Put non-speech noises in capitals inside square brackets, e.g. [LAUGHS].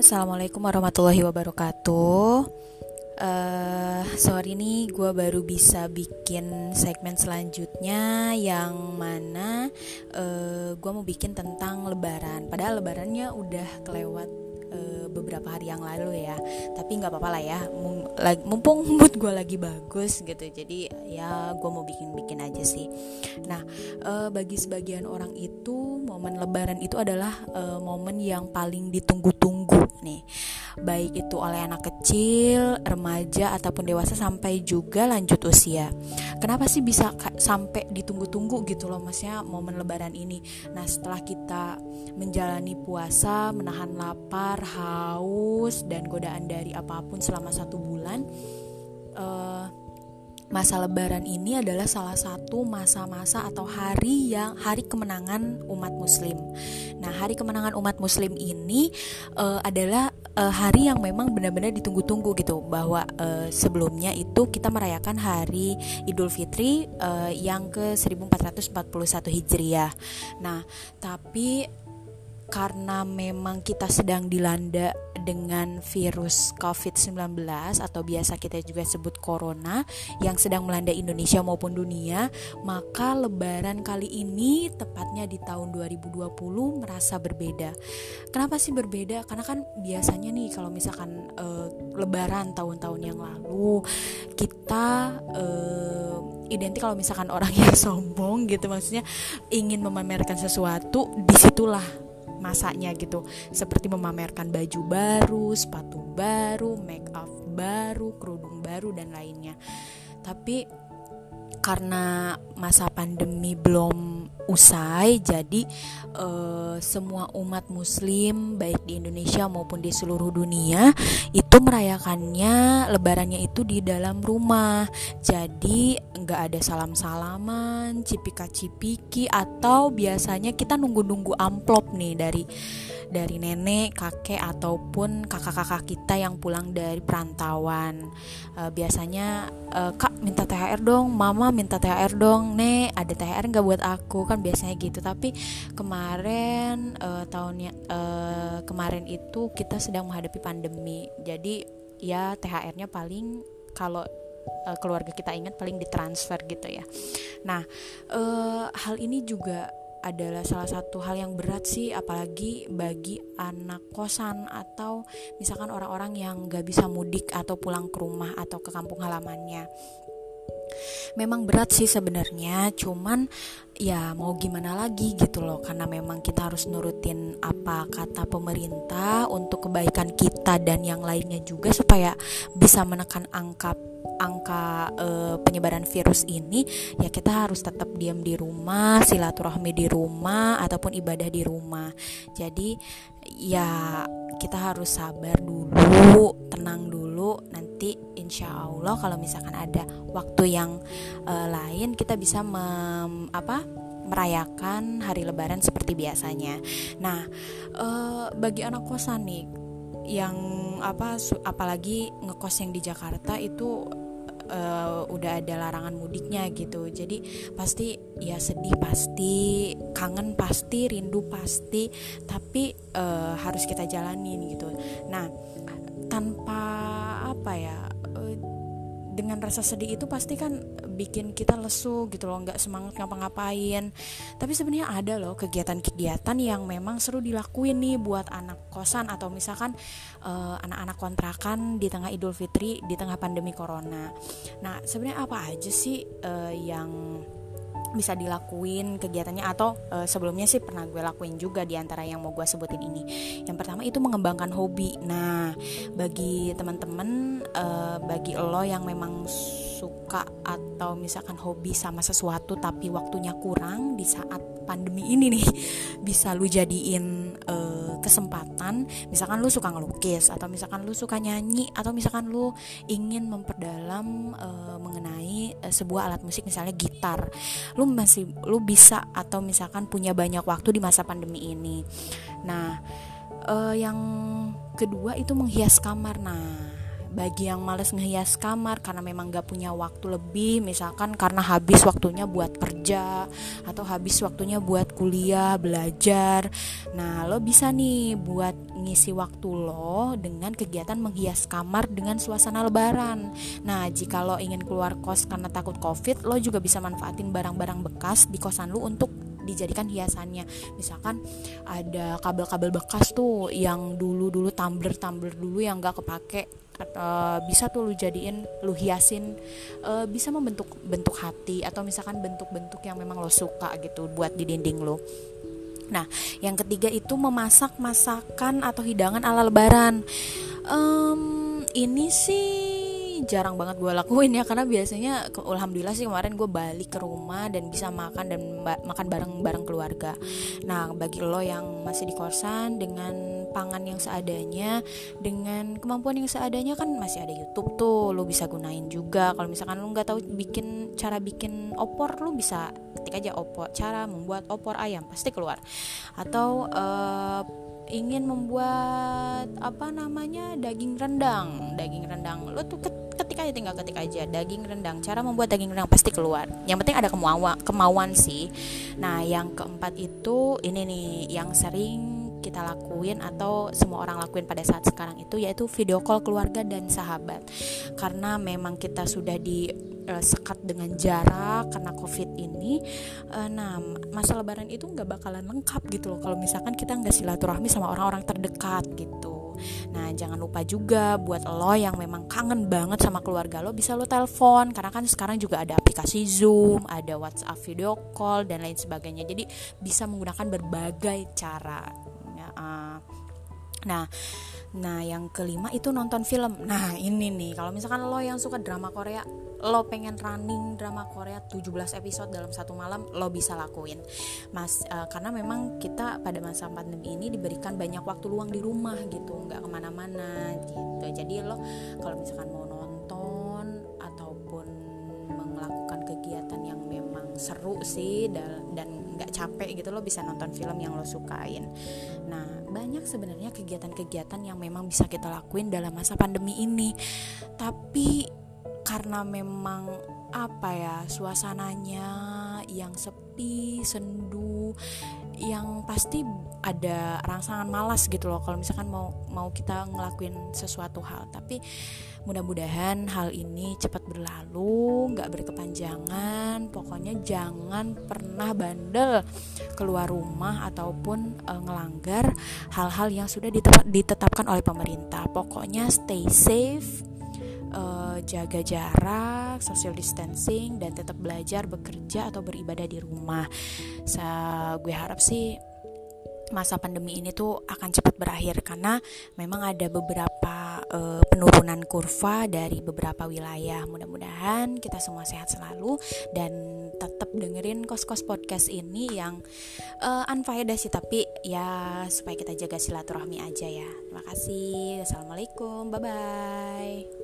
assalamualaikum warahmatullahi wabarakatuh. Uh, sorry nih, gue baru bisa bikin segmen selanjutnya yang mana uh, gue mau bikin tentang Lebaran. Padahal Lebarannya udah kelewat uh, beberapa hari yang lalu ya tapi nggak apa-apa lah ya mumpung mood gue lagi bagus gitu jadi ya gue mau bikin-bikin aja sih nah uh, bagi sebagian orang itu momen lebaran itu adalah uh, momen yang paling ditunggu-tunggu nih baik itu oleh anak kecil, remaja ataupun dewasa sampai juga lanjut usia. Kenapa sih bisa sampai ditunggu-tunggu gitu loh maksudnya momen lebaran ini. Nah, setelah kita menjalani puasa, menahan lapar, haus dan godaan dari apa pun selama satu bulan uh, masa lebaran ini adalah salah satu masa-masa atau hari yang hari kemenangan umat muslim. Nah, hari kemenangan umat muslim ini uh, adalah uh, hari yang memang benar-benar ditunggu-tunggu gitu bahwa uh, sebelumnya itu kita merayakan hari Idul Fitri uh, yang ke 1441 Hijriah. Nah, tapi karena memang kita sedang dilanda dengan virus COVID-19 atau biasa kita juga sebut corona yang sedang melanda Indonesia maupun dunia, maka lebaran kali ini tepatnya di tahun 2020 merasa berbeda. Kenapa sih berbeda? Karena kan biasanya nih kalau misalkan uh, lebaran tahun-tahun yang lalu kita uh, identik kalau misalkan orang [LAUGHS] yang sombong gitu maksudnya ingin memamerkan sesuatu di situlah masanya gitu seperti memamerkan baju baru, sepatu baru, make up baru, kerudung baru dan lainnya. Tapi karena masa pandemi belum usai jadi uh, semua umat muslim baik di Indonesia maupun di seluruh dunia itu merayakannya lebarannya itu di dalam rumah jadi nggak ada salam salaman cipika cipiki atau biasanya kita nunggu nunggu amplop nih dari dari nenek, kakek ataupun kakak-kakak kita yang pulang dari perantauan. E, biasanya e, kak minta THR dong, mama minta THR dong, nek ada THR nggak buat aku kan biasanya gitu. Tapi kemarin e, tahunnya e, kemarin itu kita sedang menghadapi pandemi, jadi ya THR-nya paling kalau keluarga kita ingat paling ditransfer gitu ya. Nah, e, hal ini juga adalah salah satu hal yang berat sih apalagi bagi anak kosan atau misalkan orang-orang yang gak bisa mudik atau pulang ke rumah atau ke kampung halamannya memang berat sih sebenarnya cuman ya mau gimana lagi gitu loh karena memang kita harus nurutin apa kata pemerintah untuk kebaikan kita dan yang lainnya juga supaya bisa menekan angka angka e, penyebaran virus ini. Ya kita harus tetap diam di rumah silaturahmi di rumah ataupun ibadah di rumah. Jadi ya kita harus sabar dulu tenang dulu nanti insya Allah kalau misalkan ada waktu yang e, lain kita bisa mem, apa merayakan hari lebaran seperti biasanya. Nah, e, bagi anak kosan nih yang apa apalagi ngekos yang di Jakarta itu uh, udah ada larangan mudiknya gitu jadi pasti ya sedih pasti kangen pasti rindu pasti tapi uh, harus kita jalanin gitu nah tanpa apa ya dengan rasa sedih itu pasti kan bikin kita lesu gitu loh nggak semangat ngapa-ngapain. Tapi sebenarnya ada loh kegiatan-kegiatan yang memang seru dilakuin nih buat anak kosan atau misalkan uh, anak-anak kontrakan di tengah Idul Fitri di tengah pandemi corona. Nah sebenarnya apa aja sih uh, yang bisa dilakuin kegiatannya atau uh, sebelumnya sih pernah gue lakuin juga di antara yang mau gue sebutin ini. Yang pertama itu mengembangkan hobi. Nah, bagi teman-teman uh, bagi lo yang memang suka atau misalkan hobi sama sesuatu tapi waktunya kurang di saat pandemi ini nih [LAUGHS] bisa lu jadiin uh, kesempatan misalkan lu suka ngelukis atau misalkan lu suka nyanyi atau misalkan lu ingin memperdalam uh, mengenai uh, sebuah alat musik misalnya gitar lu masih lu bisa atau misalkan punya banyak waktu di masa pandemi ini. Nah uh, yang kedua itu menghias kamar. Nah bagi yang males ngehias kamar karena memang gak punya waktu lebih misalkan karena habis waktunya buat kerja atau habis waktunya buat kuliah belajar. Nah lo bisa nih buat ngisi waktu lo dengan kegiatan menghias kamar dengan suasana lebaran. Nah jika lo ingin keluar kos karena takut covid lo juga bisa manfaatin barang-barang bekas di kosan lo untuk dijadikan hiasannya misalkan ada kabel-kabel bekas tuh yang dulu-dulu tumbler-tumbler dulu yang gak kepake uh, bisa tuh lu jadiin lu hiasin uh, bisa membentuk bentuk hati atau misalkan bentuk-bentuk yang memang lo suka gitu buat di dinding lo Nah, yang ketiga itu memasak masakan atau hidangan ala Lebaran. Um, ini sih jarang banget gue lakuin ya karena biasanya alhamdulillah sih kemarin gue balik ke rumah dan bisa makan dan makan bareng-bareng keluarga. Nah, bagi lo yang masih di kosan dengan pangan yang seadanya, dengan kemampuan yang seadanya kan masih ada YouTube tuh, lo bisa gunain juga. Kalau misalkan lo nggak tahu bikin cara bikin opor, lo bisa ketik aja opor cara membuat opor ayam pasti keluar. Atau uh, ingin membuat apa namanya daging rendang daging rendang lo tuh aja tinggal ketik aja daging rendang. Cara membuat daging rendang pasti keluar. Yang penting ada kemauan kemauan sih. Nah yang keempat itu ini nih yang sering kita lakuin atau semua orang lakuin pada saat sekarang itu yaitu video call keluarga dan sahabat. Karena memang kita sudah di uh, sekat dengan jarak karena covid ini uh, nah masa lebaran itu nggak bakalan lengkap gitu loh. Kalau misalkan kita nggak silaturahmi sama orang-orang terdekat gitu Nah, jangan lupa juga buat lo yang memang kangen banget sama keluarga lo bisa lo telepon karena kan sekarang juga ada aplikasi Zoom, ada WhatsApp video call dan lain sebagainya. Jadi bisa menggunakan berbagai cara. Ya, uh, nah, Nah, yang kelima itu nonton film. Nah, ini nih, kalau misalkan lo yang suka drama Korea, lo pengen running drama Korea 17 episode dalam satu malam, lo bisa lakuin. Mas, uh, karena memang kita pada masa pandemi ini diberikan banyak waktu luang di rumah gitu, nggak ke mana-mana gitu. Jadi lo kalau misalkan mau nonton ataupun melakukan kegiatan yang memang seru sih dan nggak capek gitu, lo bisa nonton film yang lo sukain. Nah, banyak sebenarnya kegiatan-kegiatan yang memang bisa kita lakuin dalam masa pandemi ini tapi karena memang apa ya suasananya yang sepi sendu yang pasti ada rangsangan malas gitu loh kalau misalkan mau mau kita ngelakuin sesuatu hal. Tapi mudah-mudahan hal ini cepat berlalu nggak berkepanjangan. Pokoknya jangan pernah bandel keluar rumah ataupun e, ngelanggar hal-hal yang sudah ditetapkan oleh pemerintah. Pokoknya stay safe uh, jaga jarak, social distancing, dan tetap belajar, bekerja atau beribadah di rumah. Sa gue harap sih masa pandemi ini tuh akan cepat berakhir karena memang ada beberapa uh, penurunan kurva dari beberapa wilayah. Mudah-mudahan kita semua sehat selalu dan tetap dengerin kos-kos podcast ini yang uh, unfaedah sih tapi ya supaya kita jaga silaturahmi aja ya. Terima kasih. Assalamualaikum. Bye bye.